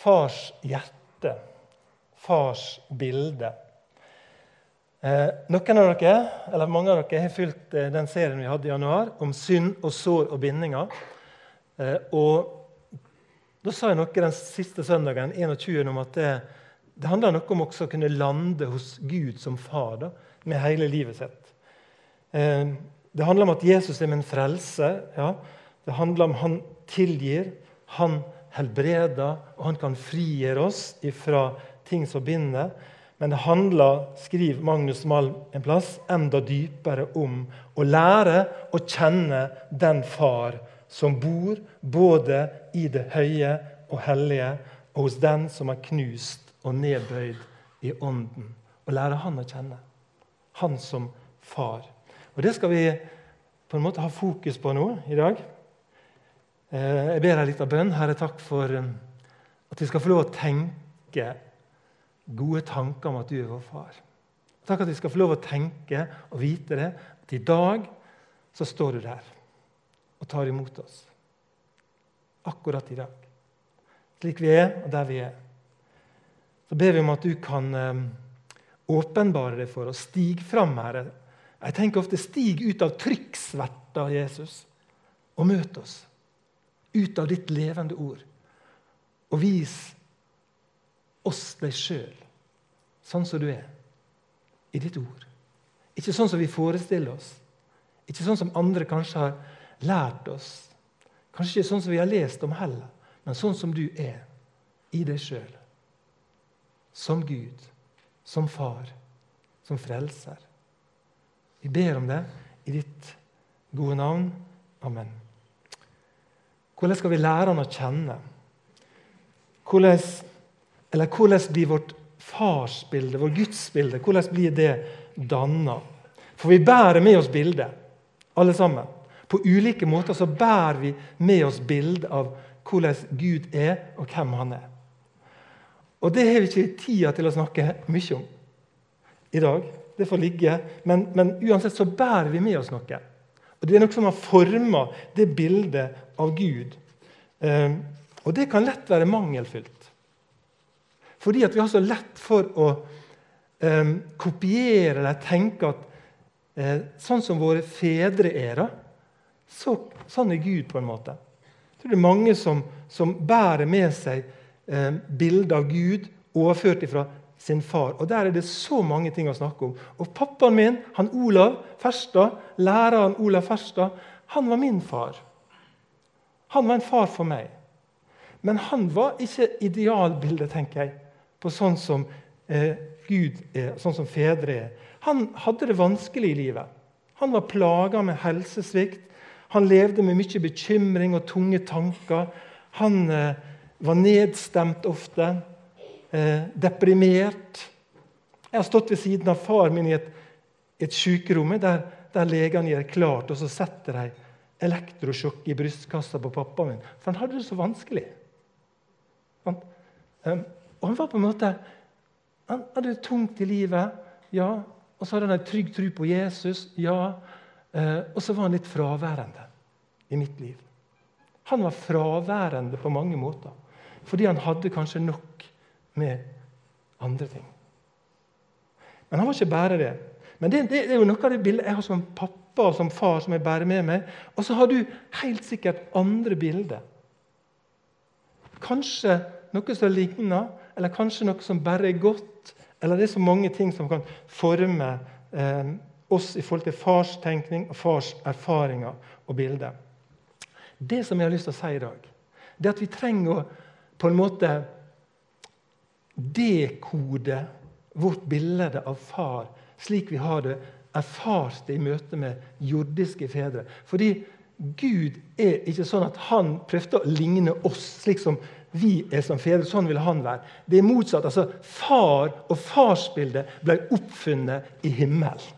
fars hjerte, fars bilde. Eh, noen av dere, eller Mange av dere har fulgt eh, den serien vi hadde i januar om synd og sår og bindinger. Eh, og Da sa jeg noe den siste søndagen 21, om at det, det handler noe om også å kunne lande hos Gud som far da, med hele livet sitt. Det handler om at Jesus er min frelse. Ja. Det handler om han tilgir, han helbreder, og han kan frigjøre oss fra ting som binder. Men det handler, skriver Magnus Malm en plass, enda dypere om å lære å kjenne den far som bor både i det høye og hellige, og hos den som er knust og nedbøyd i ånden. Å lære han å kjenne. Han som far. Og Det skal vi på en måte ha fokus på nå i dag. Eh, jeg ber deg litt av bønn. Herre, takk for eh, at vi skal få lov å tenke gode tanker om at du er vår far. Takk at vi skal få lov å tenke og vite det, at i dag så står du der og tar imot oss. Akkurat i dag. Slik vi er, og der vi er. Så ber vi om at du kan um, åpenbare det for oss. Stig fram, Herre. Jeg tenker ofte stig ut av trykksverta Jesus og møt oss. Ut av ditt levende ord. Og vis oss deg sjøl sånn som du er, i ditt ord. Ikke sånn som vi forestiller oss. Ikke sånn som andre kanskje har lært oss. Kanskje ikke sånn som vi har lest om heller, men sånn som du er i deg sjøl. Som Gud, som far, som frelser. Vi ber om det i ditt gode navn. Amen. Hvordan skal vi lære han å kjenne? Hvordan, eller hvordan blir vårt farsbilde, vårt gudsbilde, hvordan blir det danna? For vi bærer med oss bildet, alle sammen. På ulike måter så bærer vi med oss bilde av hvordan Gud er, og hvem han er. Og Det har vi ikke tida til å snakke mye om i dag. Det får ligge. Men, men uansett så bærer vi med oss noe. Og Det er noe som har forma det bildet av Gud. Um, og det kan lett være mangelfylt. Fordi at vi har så lett for å eh, kopiere eller tenke at eh, sånn som våre fedre er, så, sånn er Gud, på en måte. Jeg tror det er mange som, som bærer med seg eh, bildet av Gud overført fra sin far. Og Der er det så mange ting å snakke om. Og Pappaen min, han Olav Ferstad, læreren Olav Ferstad, han var min far. Han var en far for meg. Men han var ikke idealbildet, tenker jeg, på sånn som eh, Gud er, sånn som fedre er. Han hadde det vanskelig i livet. Han var plaga med helsesvikt. Han levde med mye bekymring og tunge tanker. Han eh, var nedstemt ofte, eh, deprimert. Jeg har stått ved siden av far min i et, et sykerom der, der legene gjør klart, og så setter de elektrosjokk i brystkassa på pappa min. For han hadde det så vanskelig. Han, um, og han var på en måte Han hadde det tungt i livet, ja. Og så hadde han en trygg tro på Jesus, ja. Eh, og så var han litt fraværende i mitt liv. Han var fraværende på mange måter fordi han hadde kanskje nok med andre ting. Men han var ikke bare det. Men det, det, det er jo noe av det bildet jeg har som pappa og som far som jeg bærer med meg. Og så har du helt sikkert andre bilder. Kanskje noe som ligner, eller kanskje noe som bare er godt. Eller det er så mange ting som kan forme eh, oss i forhold til fars tenkning og fars erfaringer og bilder. Det som jeg har lyst til å si i dag, det er at vi trenger å på en måte dekode vårt bilde av far slik vi har det erfart det i møte med jordiske fedre. Fordi Gud er ikke sånn at han prøvde å ligne oss slik som vi er som fedre. Sånn ville han være. Det er motsatt. altså Far og farsbildet ble oppfunnet i himmelen.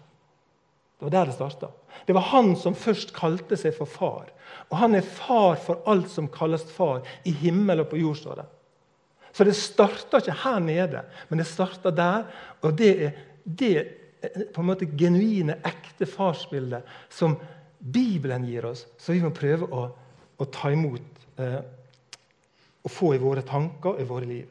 Det var der det starta. Det var han som først kalte seg for far. Og han er far for alt som kalles far, i himmel og på jord. står det. Så det starta ikke her nede, men det starta der. Og det er det på en måte genuine, ekte farsbildet som Bibelen gir oss, så vi må prøve å, å ta imot eh, og få i våre tanker og i våre liv.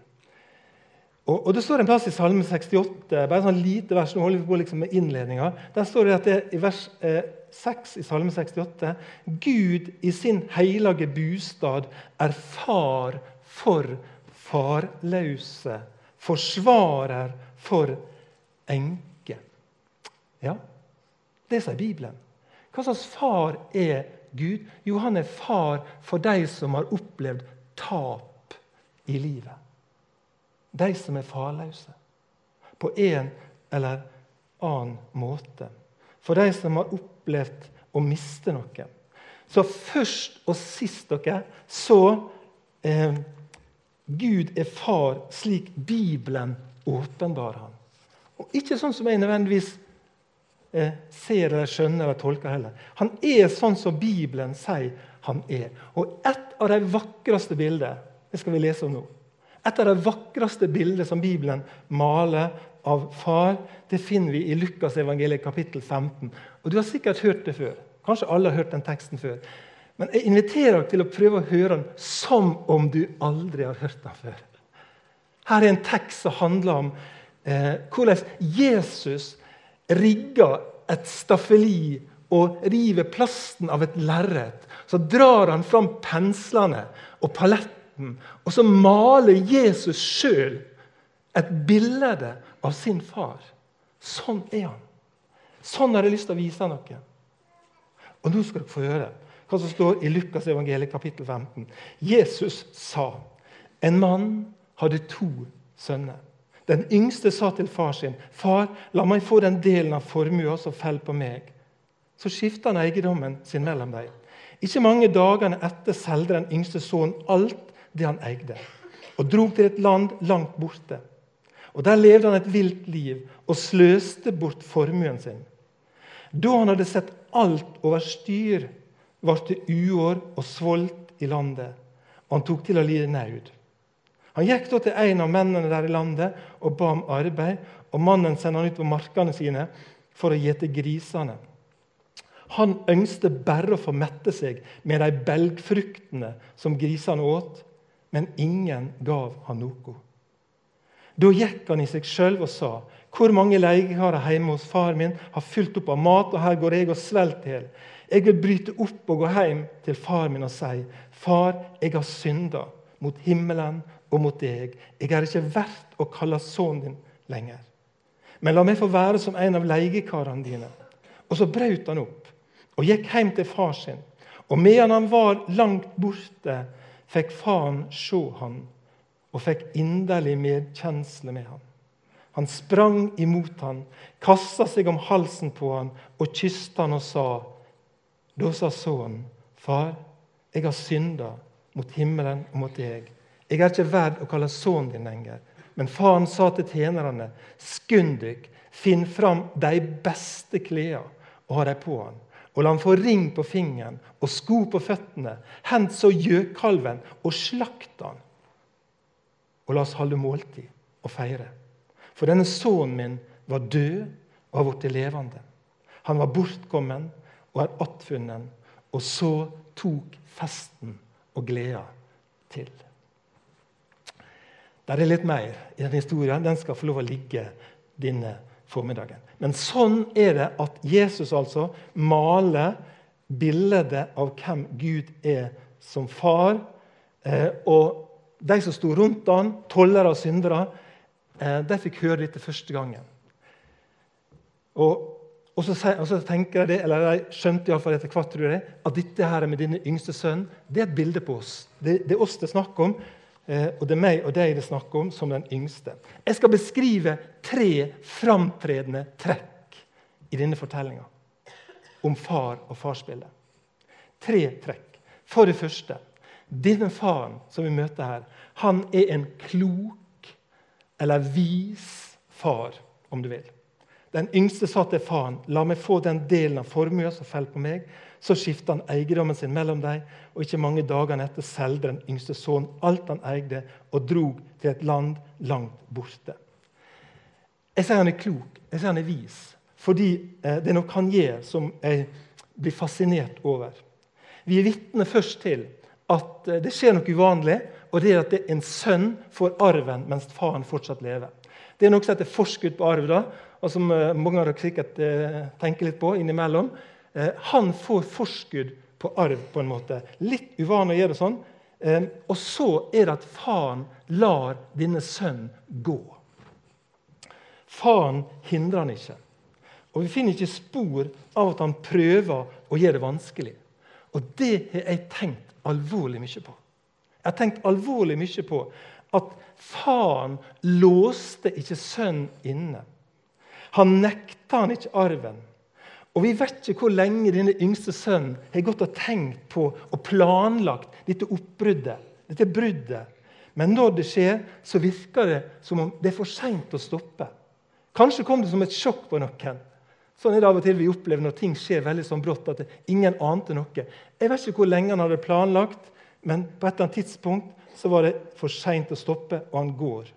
Og, og Det står en plass i Salme 68, bare sånn lite vers, nå holder vi på liksom med innledninga. Der står det at det i vers eh, 6 i Salme 68 Gud i sin hellige bostad er far for farløse, forsvarer for enke. Ja, det sier Bibelen. Hva slags far er Gud? Jo, han er far for de som har opplevd tap i livet. De som er farløse. På en eller annen måte. For de som har opplevd å miste noe. Så først og sist dere, så eh, Gud er far slik Bibelen åpenbarer han. Og Ikke sånn som jeg nødvendigvis eh, ser eller skjønner eller tolker heller. Han er sånn som Bibelen sier han er. Og et av de vakreste bildene det skal vi lese om nå. Et av de vakreste bildene som Bibelen maler av far, det finner vi i Lukas evangeliet kapittel 15. Og Du har sikkert hørt det før. Kanskje alle har hørt den teksten før. Men jeg inviterer deg til å prøve å høre den som om du aldri har hørt den før. Her er en tekst som handler om eh, hvordan Jesus rigger et staffeli og river plasten av et lerret. Så drar han fram penslene og paletten, og så maler Jesus sjøl et bilde av sin far. Sånn er han. Sånn har jeg lyst til å vise noe. Og nå skal dere få høre hva som står i Lukas evangeliet kapittel 15. Jesus sa en mann hadde to sønner. Den yngste sa til far sin, 'Far, la meg få den delen av formua som faller på meg.' Så skifta han eiendommen sin mellom dem. Ikke mange dagene etter solgte den yngste sønnen alt det han eide, og drog til et land langt borte. Og Der levde han et vilt liv og sløste bort formuen sin. Da han hadde sett alt over styr, ble det uår og svolt i landet, og han tok til å lide naud. Han gikk da til en av mennene der i landet og ba om arbeid. og Mannen sendte han ut på markene sine for å gjete grisene. Han ønsket bare å få mette seg med de belgfruktene som grisene åt, men ingen gav han noe. Da gikk han i seg sjøl og sa:" Hvor mange leiekarer hjemme hos far min har fylt opp av mat, og her går jeg og svelter i. Jeg vil bryte opp og gå hjem til far min og si:" Far, jeg har synda mot himmelen og mot deg. Jeg er ikke verdt å kalle sønnen din lenger. Men la meg få være som en av leiekarene dine. Og så brøt han opp og gikk hjem til far sin. Og medan han var langt borte, fikk faren se han og fikk inderlig medkjensle med han. Han sprang imot han, kasta seg om halsen på han og kysste han og sa Da sa sønnen, Far, jeg har synda mot himmelen og mot deg. Jeg er ikke verd å kalle sønnen din lenger. Men faren sa til tjenerne, skynd dykk, finn fram de beste klærne og ha dem på han. Og la han få ring på fingeren og sko på føttene. Hent så gjøkalven og slakt han. Og la oss holde måltid og feire. For denne sønnen min var død og har blitt levende. Han var bortkommen og er attfunnen. Og så tok festen og gleda til. Det er litt mer i den historien. Den skal få lov å ligge denne formiddagen. Men sånn er det at Jesus altså maler bildet av hvem Gud er som far. Eh, og de som sto rundt han, tollere og syndere, eh, de fikk høre dette første gangen. Og, og, så, og så, tenker det, eller jeg skjønte iallfall etter hvert tror jeg, at dette her med dine yngste sønnen det er et bilde på oss. Det, det er oss det er snakk om. Eh, og det er meg og deg det er snakk om som den yngste. Jeg skal beskrive tre framtredende trekk i denne fortellinga om far og farsbildet. Tre trekk. For det første denne faren som vi møter her, han er en klok eller vis far, om du vil. Den yngste sa til faren, 'La meg få den delen av formuen som faller på meg.' Så skifta han eiendommen sin mellom dem, og ikke mange dagene etter solgte den yngste sønnen alt han eide, og drog til et land langt borte. Jeg sier han er klok, jeg sier han er vis, fordi eh, det er noe han gjør som jeg blir fascinert over. Vi er vitne først til at eh, det skjer noe uvanlig, og det er at det en sønn får arven mens faren fortsatt lever. Det er noe som heter forskudd på arv, da, og som eh, mange av dere sikkert eh, tenker litt på innimellom. Eh, han får forskudd på arv, på en måte. Litt uvanlig å gjøre det sånn. Og så er det at faren lar denne sønnen gå. Faren hindrer han ikke. Og vi finner ikke spor av at han prøver å gjøre det vanskelig. Og det har jeg tenkt alvorlig mye på. Jeg har tenkt alvorlig mye på at faren låste ikke sønnen inne. Han nekta han ikke arven. Og Vi vet ikke hvor lenge denne yngste sønnen har gått og tenkt på og planlagt dette oppbruddet, dette bruddet. Men når det skjer, så virker det som om det er for seint å stoppe. Kanskje kom det som et sjokk på noen. Sånn er det av og til vi opplever når ting skjer veldig sånn brått at ingen ante noe. Jeg vet ikke hvor lenge han hadde planlagt, men på et eller annet tidspunkt så var det for seint å stoppe, og han går.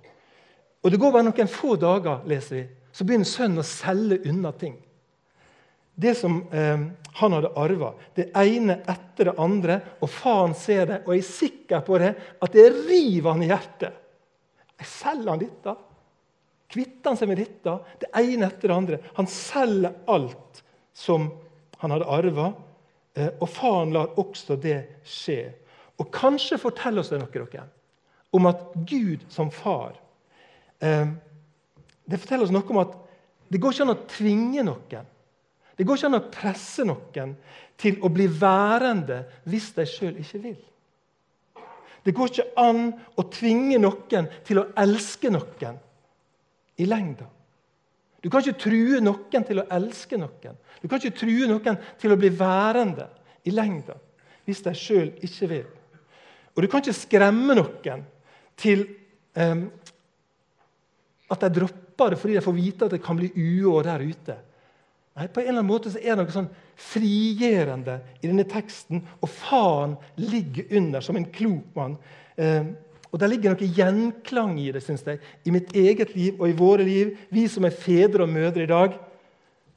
Og Det går bare noen få dager, leser vi, så begynner sønnen å selge unna ting. Det som eh, han hadde arva. Det ene etter det andre. Og faren ser det, og jeg er sikker på det, at det river han i hjertet. Jeg selger han dette kvitter han seg med dette, det ene etter det andre. Han selger alt som han hadde arva, eh, og faren lar også det skje. Og kanskje forteller oss det noe dere, om at Gud som far eh, Det forteller oss noe om at det går ikke an å tvinge noen. Det går ikke an å presse noen til å bli værende hvis de sjøl ikke vil. Det går ikke an å tvinge noen til å elske noen i lengda. Du kan ikke true noen til å elske noen. Du kan ikke true noen til å bli værende i lengda hvis de sjøl ikke vil. Og du kan ikke skremme noen til um, at de dropper det fordi de får vite at det kan bli uår der ute. Nei, På en eller annen måte så er det noe sånn frigjørende i denne teksten, og faren ligger under som en klok mann. Eh, og Det ligger noe gjenklang i det, synes jeg, i mitt eget liv og i våre liv. Vi som er fedre og mødre i dag.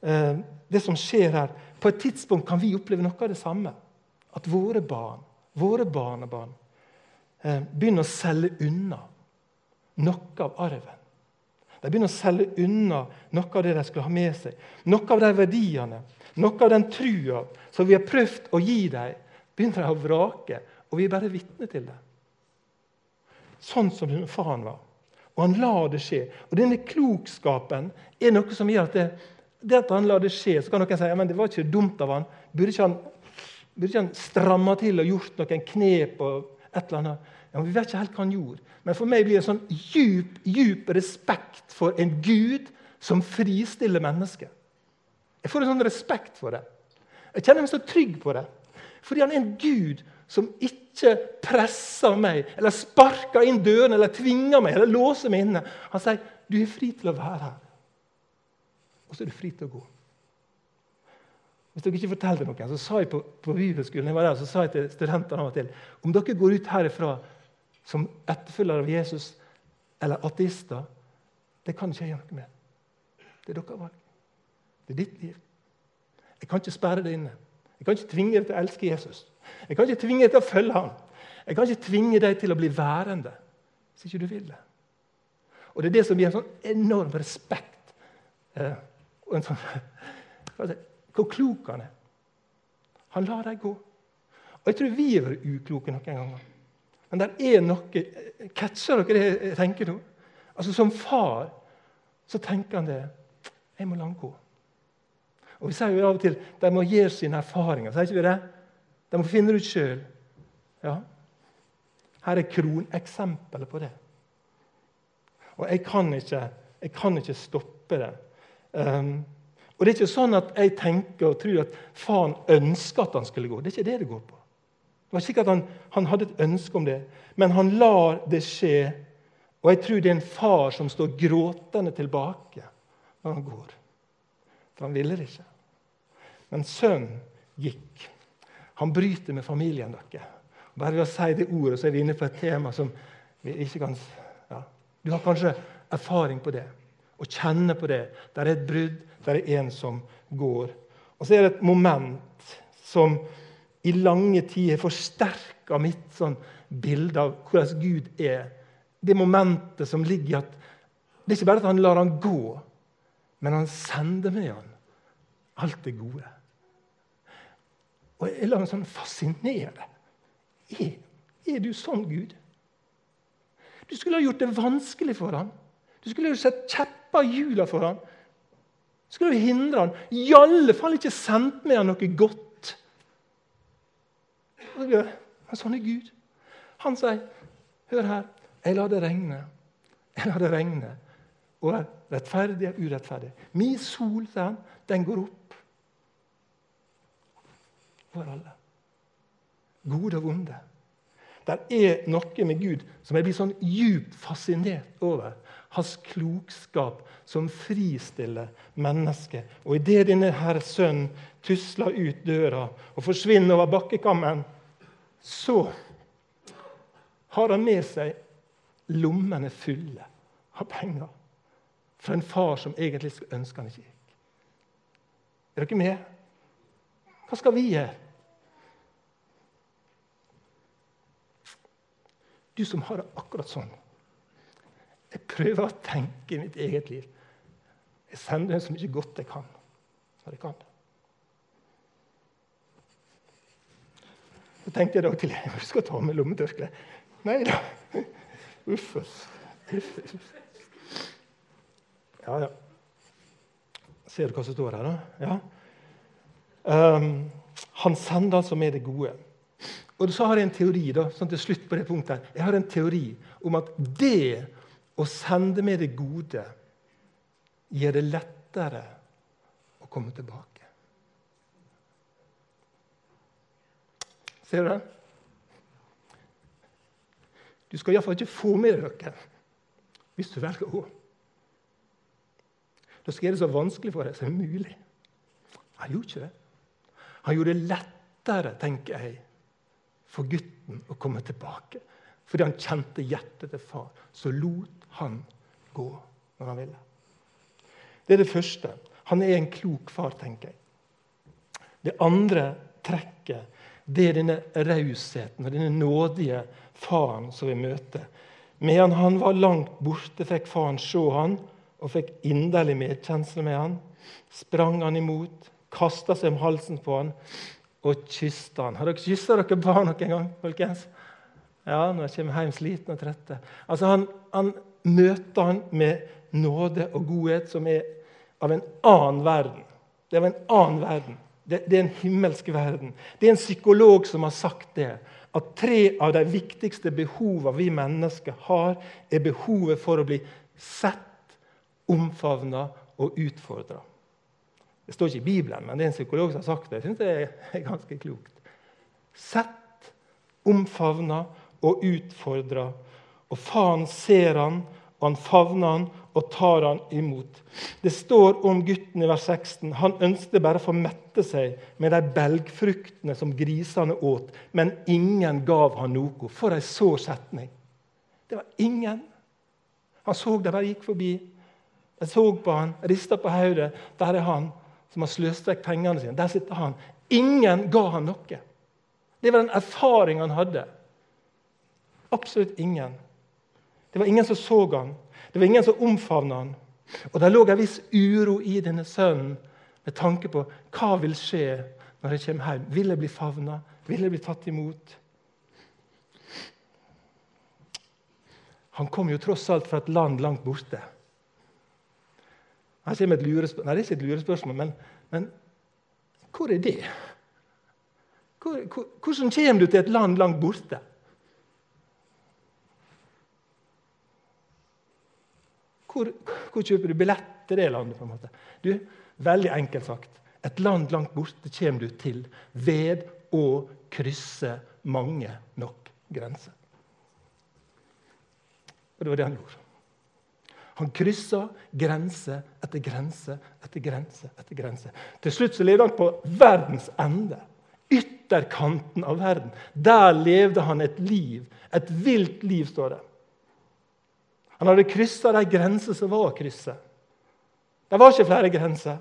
Eh, det som skjer her, På et tidspunkt kan vi oppleve noe av det samme. At våre barn, våre barnebarn, eh, begynner å selge unna noe av arven. De begynner å selge unna noe av det de skulle ha med seg. Noe av de verdiene, noe av den trua som vi har prøvd å gi dem, begynner de å vrake. Og vi er bare vitne til det. Sånn som faren var. Og han lar det skje. Og denne klokskapen er noe som gjør at det, det at han lar det skje, så kan noen si ja, det var ikke dumt av han. Burde ikke han, burde han stramma til og gjort noen knep? og et eller annet? Ja, men Vi vet ikke helt hva han gjorde. Men for meg blir det en sånn djup, djup respekt for en Gud som fristiller mennesker. Jeg får en sånn respekt for det. Jeg kjenner meg så trygg på det. Fordi han er en Gud som ikke presser meg, eller sparker inn dørene, eller tvinger meg, eller låser meg inne. Han sier du er fri til å være her. Og så er du fri til å gå. Hvis dere ikke forteller noen, så sa jeg på, på jeg var der, så sa jeg til studentene av og til om dere går ut herifra som etterfølgere av Jesus eller ateister, det kan ikke jeg gjøre noe med. Det er deres valg. Det er ditt liv. Jeg kan ikke sperre det inne. Jeg kan ikke tvinge deg til å elske Jesus. Jeg kan ikke tvinge deg til å følge ham. Jeg kan ikke tvinge deg til å bli værende hvis ikke du vil det. Og Det er det som gir en sånn enorm respekt. Eh, og en sånn, Hvor klok han er. Han lar deg gå. Og Jeg tror vi har vært ukloke noen ganger. Men det er noe Catcher dere det jeg tenker nå? Altså Som far så tenker han det. Jeg må langt gå. Og Vi sier jo av og til de må gjøre sine erfaringer. Sier ikke vi det? De må finne det ut sjøl. Ja. Her er kroneksempelet på det. Og jeg kan ikke, jeg kan ikke stoppe det. Um, og Det er ikke sånn at jeg tenker og tror at faren ønsker at han skulle gå. Det er ikke det det går på. Det var ikke at han, han hadde et ønske om det, men han lar det skje. Og jeg tror det er en far som står gråtende tilbake når han går. For han ville det ikke. Men sønnen gikk. Han bryter med familien deres. Bare ved å si det ordet så er vi inne på et tema som vi ikke kan ja. Du har kanskje erfaring på det og kjenner på det. Der er et brudd, der er en som går. Og så er det et moment som i lange tider forsterka mitt sånn bilde av hvordan Gud er. Det momentet som ligger i at det er ikke bare at han lar han gå, men han sender med han alt det gode. Og jeg lar meg sånn fascinere. Er, er du sånn, Gud? Du skulle ha gjort det vanskelig for ham. Du skulle ha sett kjepper i hjula for ham. Du skulle ha hindra ham. I alle fall ikke sendt med ham noe godt. Men sånn er Gud. Han sier, 'Hør her, jeg lar det regne.' Jeg lar det regne. Og rettferdig og urettferdig. Min sol, sier han, den går opp over alle. Gode og vonde. Det er noe med Gud som jeg blir sånn djupt fascinert over. Hans klokskap som fristiller mennesket. Og idet denne herre sønnen tusler ut døra og forsvinner over bakkekammen, så har han med seg lommene fulle av penger fra en far som egentlig skulle ønske han ikke gikk. Er dere med? Hva skal vi gjøre? Du som har det akkurat sånn. Jeg prøver å tenke i mitt eget liv. Jeg sender henne så mye godt jeg kan. Når jeg kan. Så tenkte jeg da til jeg skal ta med lommetørkle. Nei da. Uff, uff. Ja, ja. Ser du hva som står her, da? Ja. Um, han sender altså med det gode. Og så har jeg en teori da, sånn til slutt på det punktet. Jeg har en teori om at det å sende med det gode gjør det lettere å komme tilbake. Ser du det? Du skal iallfall ikke få med deg noe hvis du velger å gå. Da skal det så vanskelig for deg som mulig. Han gjorde ikke det. Han gjorde det lettere, tenker jeg, for gutten å komme tilbake. Fordi han kjente hjertet til far. Så lot han gå når han ville. Det er det første. Han er en klok far, tenker jeg. Det andre trekket det er denne rausheten og denne nådige faren som vi møter. Medan han var langt borte, fikk faren se han og fikk inderlig medkjensle med han. Sprang han imot, kasta seg om halsen på han og kysste han. Har dere kyssa dere barn noen gang? folkens? Ja, når jeg kommer hjem sliten og trette. Altså, han, han møter han med nåde og godhet som er av en annen verden. Det er av en annen verden. Det, det, er en himmelsk verden. Det er en psykolog som har sagt det. At tre av de viktigste behovene vi mennesker har, er behovet for å bli sett, omfavna og utfordra. Det står ikke i Bibelen, men det er en psykolog som har sagt det. Jeg synes det er ganske klokt. Sett, omfavna og utfordra. Og faren ser han, og han favner han og tar han imot. Det står om gutten i vers 16. Han ønsket bare å få mette seg med de belgfruktene som grisene åt, men ingen gav han noe. For ei sår setning! Det var ingen. Han så det bare gikk forbi. Jeg så på han, rista på hodet. Der er han som har sløst vekk pengene sine. Der sitter han. Ingen ga han noe. Det var den erfaringen han hadde. Absolutt ingen. Det var ingen som så han. Det var ingen som omfavna han. Og Det lå en viss uro i denne sønnen med tanke på hva vil skje når jeg kommer hjem. Vil jeg bli favna? Vil jeg bli tatt imot? Han kom jo tross alt fra et land langt borte. Her kommer et lurespørsmål. Nei, det er ikke et lurespørsmål, men, men hvor er det? Hvor, hvor, hvordan kommer du til et land langt borte? Hvor, hvor, kjøper du billett til det landet? på en måte? Du, Veldig enkelt sagt. Et land langt borte kommer du til ved å krysse mange nok grenser. Og det var det han gjorde. Han kryssa grense etter grense etter grense. etter grense. Til slutt så levde han på verdens ende. Ytterkanten av verden. Der levde han et liv. Et vilt liv, står det. Han hadde kryssa de grenser som var å krysse. Det var ikke flere grenser.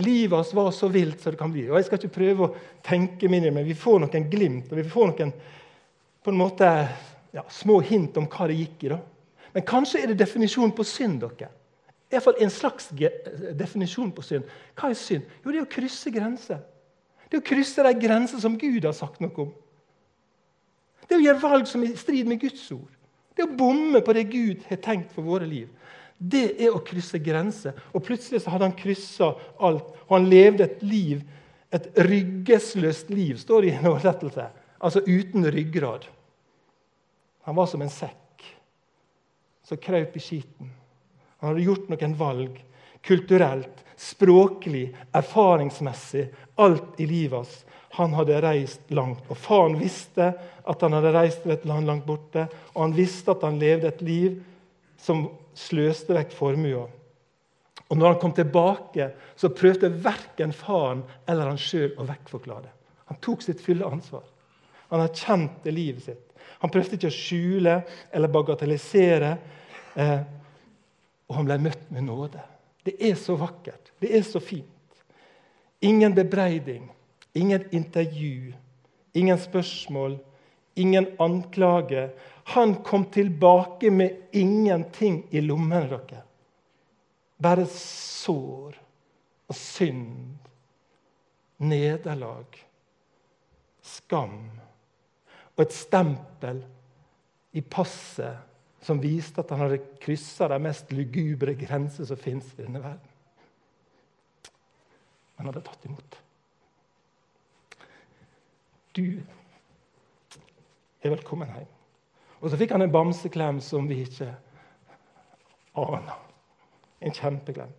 Livet hans var så vilt som det kan bli. Og Jeg skal ikke prøve å tenke mindre, men vi får noen glimt og vi får noen på en måte ja, små hint om hva det gikk i. da. Men kanskje er det definisjonen på synd. dere. Iallfall en slags definisjon på synd. Hva er synd? Jo, det er å krysse grenser. Det er å krysse de grenser som Gud har sagt noe om. Det er å gjøre valg som er i strid med Guds ord. Det å bomme på det Gud har tenkt for våre liv. Det er å krysse grenser. Og plutselig så hadde han kryssa alt, og han levde et liv, et ryggesløst liv, står det i en oversettelse. Altså uten ryggrad. Han var som en sekk som krøp i skiten. Han hadde gjort noen valg kulturelt, språklig, erfaringsmessig. Alt i livet hans. Han hadde reist langt. Og Faren visste at han hadde reist til et land langt borte, og han visste at han levde et liv som sløste vekk formua. Og når han kom tilbake, så prøvde verken faren eller han sjøl å vekkforklare det. Han tok sitt fulle ansvar. Han erkjente livet sitt. Han prøvde ikke å skjule eller bagatellisere. Eh, og han ble møtt med nåde. Det er så vakkert. Det er så fint. Ingen bebreiding, ingen intervju, ingen spørsmål, ingen anklage. Han kom tilbake med ingenting i lommene deres. Bare sår og synd, nederlag, skam og et stempel i passet som viste at han hadde kryssa de mest lugubre grenser som fins i denne verden. Han hadde tatt imot. Du er velkommen hjem. Og så fikk han en bamseklem som vi ikke aner. En kjempeklem.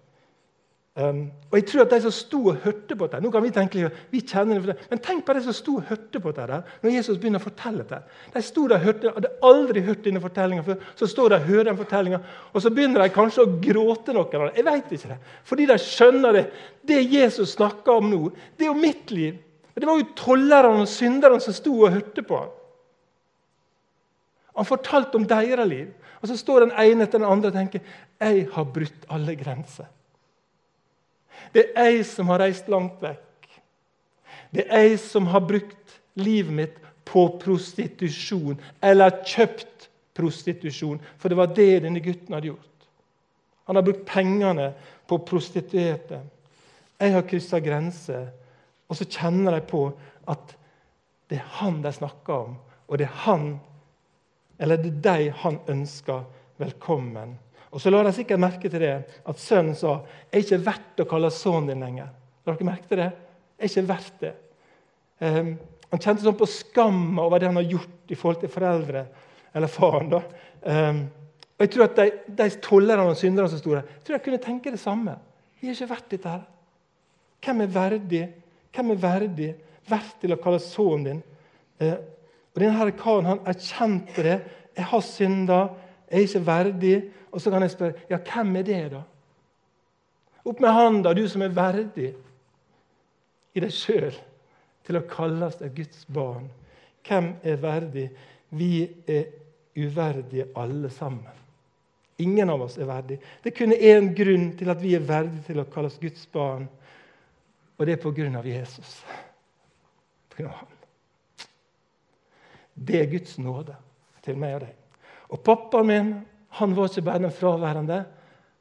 Um, og jeg tror at De som sto og hørte på det nå kan Vi tenke vi kjenner det, men tenk på de som sto og hørte på det når Jesus begynner å fortelle det. De sto der og hørte, hadde aldri hørt denne fortellinga før. Så står de og hører den fortellinga, og så begynner de kanskje å gråte noen Jeg vet ikke det. Fordi de skjønner det. Det Jesus snakker om nå, det er jo mitt liv. Det var jo tollerne og synderne som sto og hørte på ham. Han fortalte om deres liv. Og så står den ene etter den andre og tenker jeg har brutt alle grenser. Det er jeg som har reist langt vekk. Det er jeg som har brukt livet mitt på prostitusjon, eller kjøpt prostitusjon. For det var det denne gutten hadde gjort. Han har brukt pengene på prostituerte. Jeg har kryssa grenser. Og så kjenner de på at det er han de snakker om, og det er han, eller det er de han ønsker velkommen og så la de sikkert merke til det at sønnen sa er ikke verdt å kalle sønnen din lenger. La dere merke til det? Er ikke verdt det. Um, han kjente sånn på skam over det han har gjort i forhold til foreldre, eller faren. da. Um, og jeg tror at De, de tollerne og synderne som sto der, jeg tror jeg kunne tenke det samme. Vi er ikke verdt dette. her. Hvem er verdig Hvem er verdig, verdt til å kalle sønnen din? Uh, og denne karen han erkjente det. Jeg har synda. Jeg er ikke verdig. Og så kan jeg spørre ja, hvem er det, da? Opp med handa, du som er verdig i deg sjøl til å kalles et Guds barn. Hvem er verdig? Vi er uverdige alle sammen. Ingen av oss er verdig. Det er kun én grunn til at vi er verdige til å kalles Guds barn, og det er på grunn av Jesus. På grunn av han. Det er Guds nåde til meg og deg. Og pappaen min han var ikke bare den fraværende,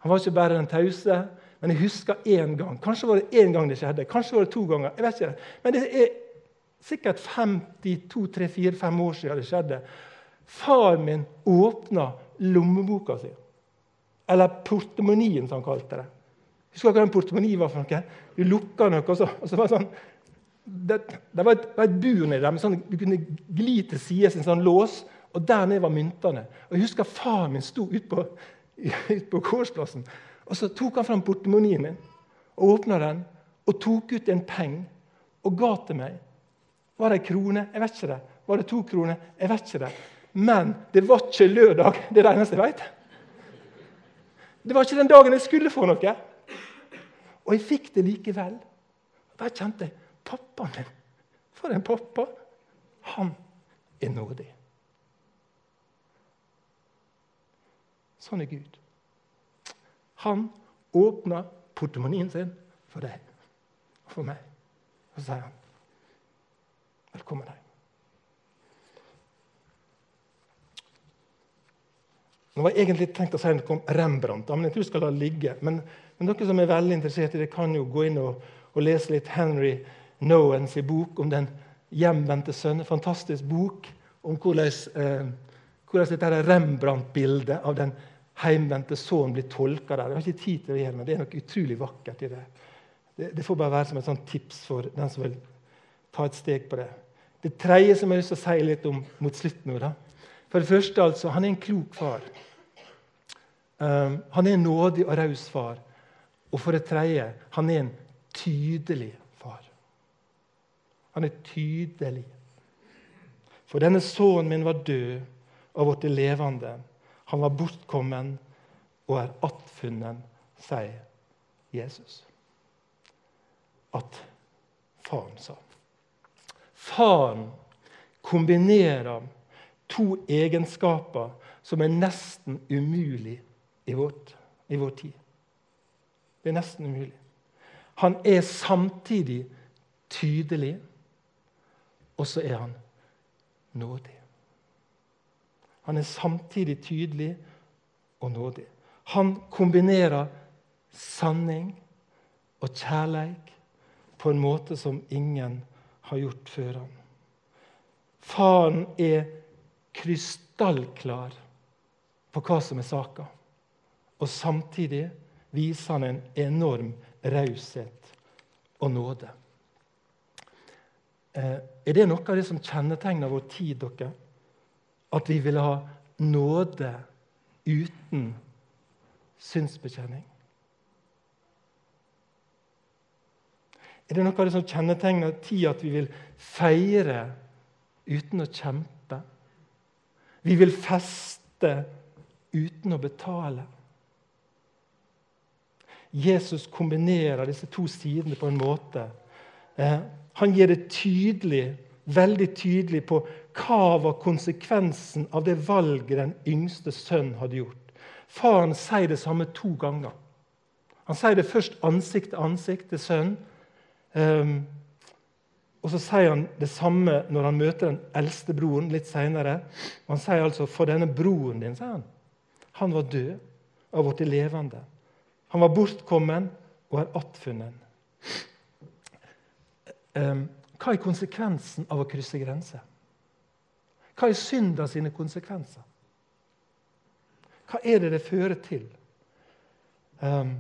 han var ikke bare den tause. Men jeg husker én gang. Kanskje var det én gang det skjedde. Kanskje var det to ganger. jeg vet ikke. Men det er sikkert 52-3-4-5 år siden det skjedde. Far min åpna lommeboka si. Eller portemonien, som han kalte det. Husker du hva en portemoni var for noe? Du lukka noe, og så, og så var det sånn det, det, var et, et bur nedi der men sånn, du kunne gli til siden en sånn lås. Og der nede var myntene. Og Jeg husker faren min sto ute på, ut på gårdsplassen. Og Så tok han fram portemonien min og åpna den og tok ut en penge og ga til meg. Var det ei krone? Jeg vet ikke det. Var det to kroner? Jeg vet ikke det. Men det var ikke lørdag. Det er det eneste jeg vet. Det var ikke den dagen jeg skulle få noe. Og jeg fikk det likevel. Da kjente jeg pappaen min. For en pappa! Han er nådig. Sånn er Gud. Han åpner portemonien sin for deg og for meg. Og så sier han, 'Velkommen hjem'. Nå var jeg egentlig tenkt å si noe om Rembrandt, men jeg tror jeg skal la ligge. Men, men dere som er veldig interessert i det, kan jo gå inn og, og lese litt Henry Nowens bok om den hjemvendte sønnen. Fantastisk bok om hvordan, eh, hvordan dette Rembrandt-bildet av den sønnen blir tolka der. Jeg har ikke tid til å gjøre men det er noe utrolig vakkert i det. det. Det, får bare være som et sånt tips for den som vil ta et steg på det. Det tredje som jeg har lyst til å si litt om mot slutten nå, da, for det første, altså, han er en klok far. Um, han er en nådig og raus far. Og for det tredje, han er en tydelig far. Han er tydelig. For denne sønnen min var død og blitt levende. Han var bortkommen og er attfunnen, sier Jesus. At faren sa. Faren kombinerer to egenskaper som er nesten umulig i, vårt, i vår tid. Det er nesten umulig. Han er samtidig tydelig, og så er han nådig. Han er samtidig tydelig og nådig. Han kombinerer sanning og kjærleik på en måte som ingen har gjort før ham. Faren er krystallklar på hva som er saka. Og samtidig viser han en enorm raushet og nåde. Eh, er det noe av det som kjennetegner vår tid? dere? At vi vil ha nåde uten synsbekjenning? Er det noe av det som kjennetegner tida at vi vil feire uten å kjempe? Vi vil feste uten å betale. Jesus kombinerer disse to sidene på en måte. Eh, han gir det tydelig, veldig tydelig på hva var konsekvensen av det valget den yngste sønnen hadde gjort. Faren sier det samme to ganger. Han sier det først ansikt til ansikt til sønnen. Um, og så sier han det samme når han møter den eldste broren litt seinere. Han sier altså 'for denne broren din', sier han. Han var død og har blitt levende. Han var bortkommen og er attfunnet. Ehm, hva er konsekvensen av å krysse grenser? Hva er synda sine konsekvenser? Hva er det det fører til? Um,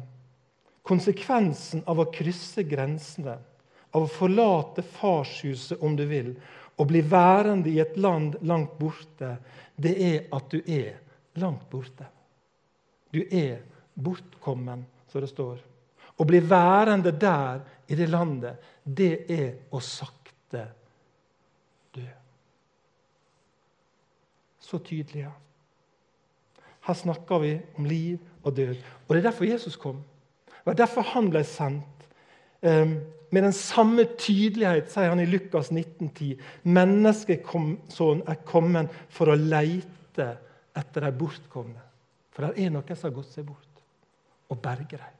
konsekvensen av å krysse grensene av å forlate farshuset, om du vil, og bli værende i et land langt borte, det er at du er langt borte. Du er bortkommen, som det står. Å bli værende der, i det landet, det er å sakte dø. Så tydelig. Ja. Her snakker vi om liv og død. Og Det er derfor Jesus kom. Det var derfor han ble sendt. Um, med den samme tydelighet sier han i Lukas 1910 menneskesønnen er kommet for å leite etter de bortkomne. For det er noen som har gått seg bort, og berge dem.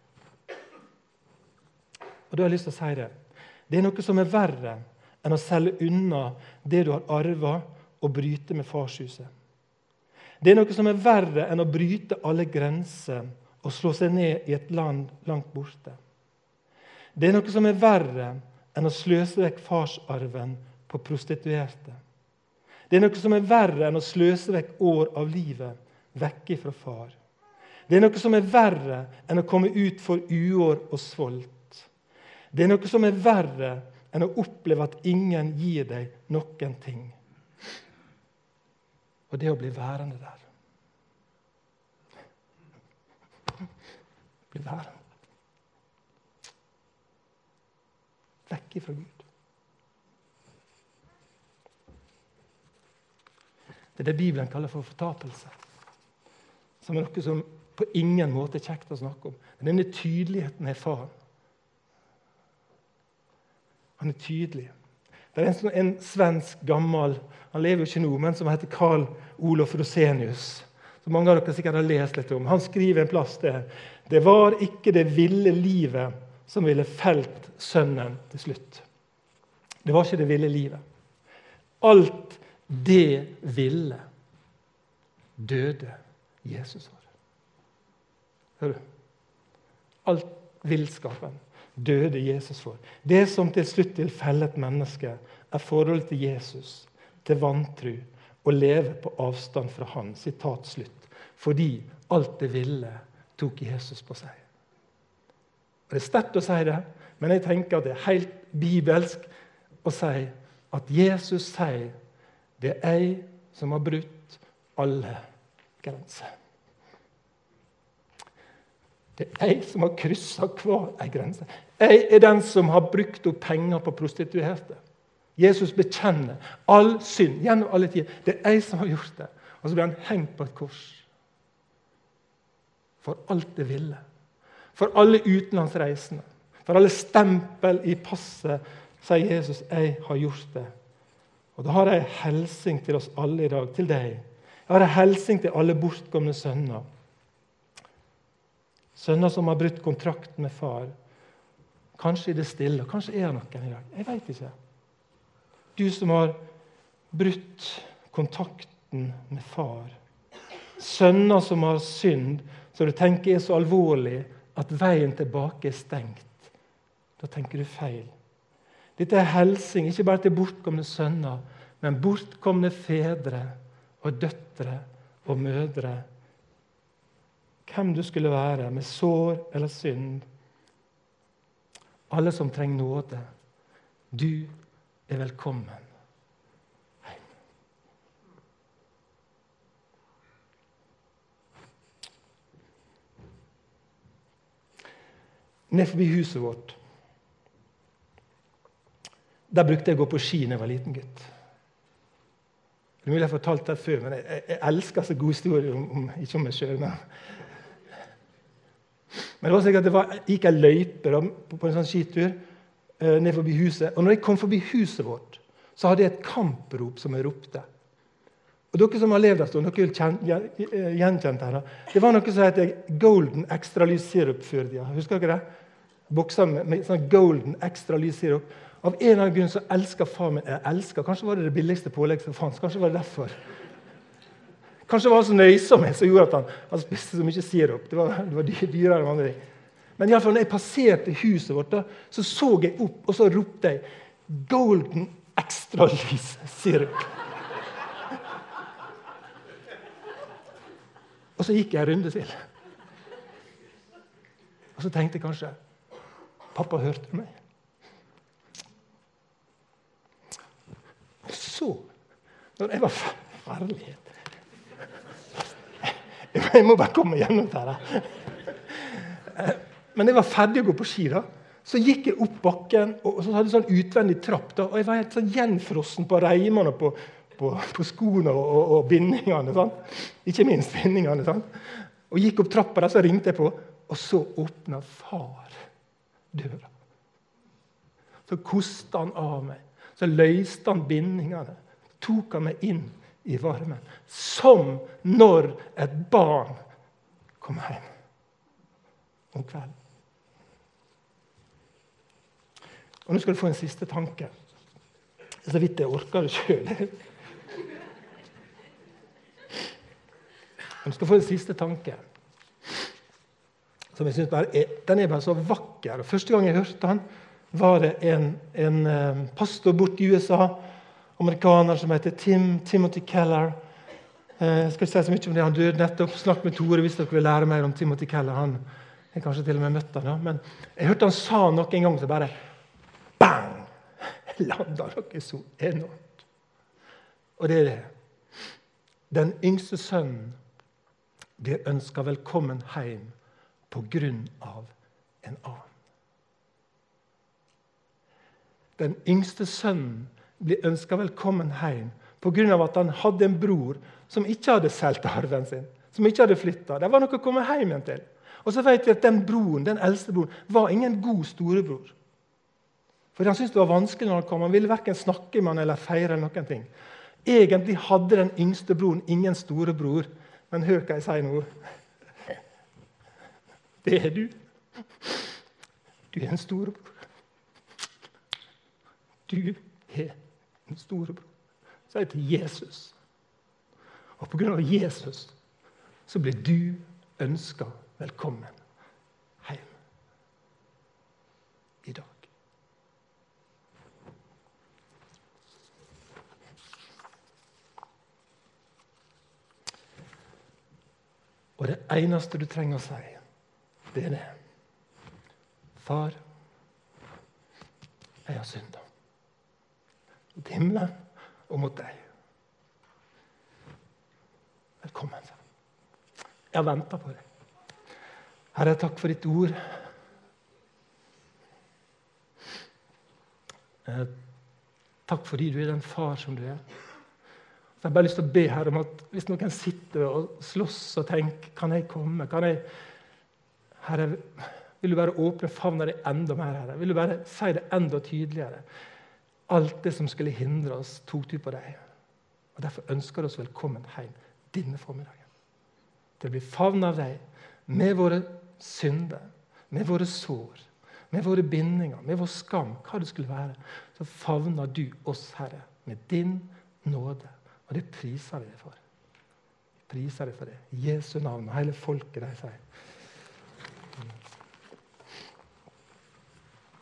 Og da har jeg lyst til å si Det Det er noe som er verre enn å selge unna det du har arva, og bryte med farshuset. Det er noe som er verre enn å bryte alle grenser og slå seg ned i et land langt borte. Det er noe som er verre enn å sløse vekk farsarven på prostituerte. Det er noe som er verre enn å sløse vekk år av livet vekk fra far. Det er noe som er verre enn å komme ut for uår og svolt. Det er noe som er verre enn å oppleve at ingen gir deg noen ting. Og det å bli værende der. Bli værende. vekk ifra Gud. Det er det Bibelen kaller for fortapelse. Som er noe som på ingen måte er kjekt å snakke om. Men denne tydeligheten er faren. Han er tydelig. Det er en, en svensk, gammel Han lever jo ikke nå, men som heter Carl Olof Rosenius. Som mange av dere sikkert har lest litt om. Han skriver en plass der det var ikke det ville livet som ville felt sønnen til slutt. Det var ikke det ville livet. Alt det ville døde Jesus for. Hører du? Alt villskapen døde Jesus for. Det som til slutt vil felle et menneske, er forholdet til Jesus, til vantru, å leve på avstand fra Han. Sitat slutt. Fordi alt det ville, tok Jesus på seg. Og Det er sterkt å si det, men jeg tenker at det er helt bibelsk å si at Jesus sier det er jeg som har brutt alle grenser. Det er jeg som har kryssa hver ei grense. Jeg er den som har brukt opp penger på prostituerte. Jesus bekjenner all synd gjennom alle tider. Det er jeg som har gjort det. Og så blir han hengt på et kors. For alt det ville. For alle utenlandsreisende. For alle stempel i passet, sier Jesus, 'Jeg har gjort det'. Og Da har jeg en hilsen til oss alle i dag, til deg. Jeg har en hilsen til alle bortkomne sønner. Sønner som har brutt kontrakten med far. Kanskje i det stille. Kanskje er det noen i dag. Jeg veit ikke. Du som har brutt kontakten med far. Sønner som har synd, som du tenker er så alvorlig at veien tilbake er stengt. Da tenker du feil. Dette er helsing ikke bare til bortkomne sønner, men bortkomne fedre og døtre og mødre. Hvem du skulle være, med sår eller synd. Alle som trenger nåde. Du er velkommen hjem. Ned forbi huset vårt der brukte jeg å gå på ski da jeg var liten gutt. Det er mulig jeg har fortalt det før, men jeg, jeg, elsker så gode historier om, om, ikke om meg sjøl. Men. Men det var slik at det var, gikk ei løype på, på, en sånn skitur uh, ned forbi huset. Og når jeg kom forbi huset vårt, så hadde jeg et kamprop som jeg ropte. Og dere som har levd en stund, dere vil kjen, gjenkjent det. Det var noe som heter Golden Extra Lys Sirup før tida. Husker dere det? Bokser med, med sånn Golden Extra Lys Sirup. Av en eller annen grunn så elsker far min jeg elsker. Kanskje var det det billigste pålegget som fantes. Kanskje var det derfor. Kanskje det var så nøysom som gjorde at han, han spiste så mye sirup. Det var, det var dyrere enn andre ting. Men i alle fall, når jeg passerte huset vårt, da, så så jeg opp, og så ropte jeg 'Golden extra lys sirup'. Og så gikk jeg en runde til. Og så tenkte jeg kanskje Pappa hørte meg. så, når jeg var ferdig Jeg må bare komme gjennom dette. Eh, men jeg var ferdig å gå på ski. da, Så gikk jeg opp bakken, og så hadde jeg sånn utvendig trapp. da, og Jeg var helt sånn gjenfrossen på reimene på, på, på skoene og, og, og, bindingene. Sant? Ikke minst bindingene. Sant? Og gikk opp trappa, der, så ringte jeg på, og så åpna far døra. Så kosta han av meg. Så løste han bindingene, tok han meg inn i varmen. Som når et barn kommer hjem om kvelden. Og Nå skal du få en siste tanke. Så vidt jeg orker det sjøl. Du skal få en siste tanke. Som jeg synes bare er, Den er bare så vakker. Første gang jeg hørte den, var det en, en eh, pastor borte i USA, amerikaner som heter Tim Timothy Keller. Eh, jeg skal ikke si så mye om det, Han døde nettopp. Snakk med Tore hvis dere vil lære mer om Timothy Keller. Han jeg kanskje til og med møtt han, Men jeg hørte han sa noe en gang så bare bang! Landa noe så enormt. Og det er det. Den yngste sønnen blir ønska velkommen hjem på grunn av en annen. den yngste sønnen blir ønska velkommen hjem pga. at han hadde en bror som ikke hadde solgt arven sin, som ikke hadde flyttet. Det var noe å komme hjem igjen til. Og så vet vi at Den broren, den eldste broren var ingen god storebror. For Han syntes det var vanskelig når han kom. Han ville verken snakke med han eller feire. eller noen ting. Egentlig hadde den yngste broren ingen storebror. Men hør hva jeg sier nå. Det er du. Du er en storebror. Du er en storebror. Er det til Jesus. Og pga. Jesus så blir du ønska velkommen hjem i dag. Og det eneste du trenger å si, det er det. Far, jeg har synda. Himmelen og mot deg. Velkommen. Jeg har venta på deg. Herre, takk for ditt ord. Eh, takk fordi du er den far som du er. Så jeg har bare lyst til å be her om at Hvis noen sitter og slåss og tenker Kan jeg komme? Kan jeg Herre, vil du bare åpne favna di enda mer? Herre? Vil du bare si det enda tydeligere? Alt det som skulle hindre oss, tok du på deg. Og Derfor ønsker vi oss velkommen hjem denne formiddagen. Til å bli favnet av deg med våre synder, med våre sår, med våre bindinger, med vår skam, hva det skulle være. Så favner du oss, Herre, med din nåde. Og det priser vi deg for. Vi priser deg for det. Jesu navn. Og hele folket, de sier.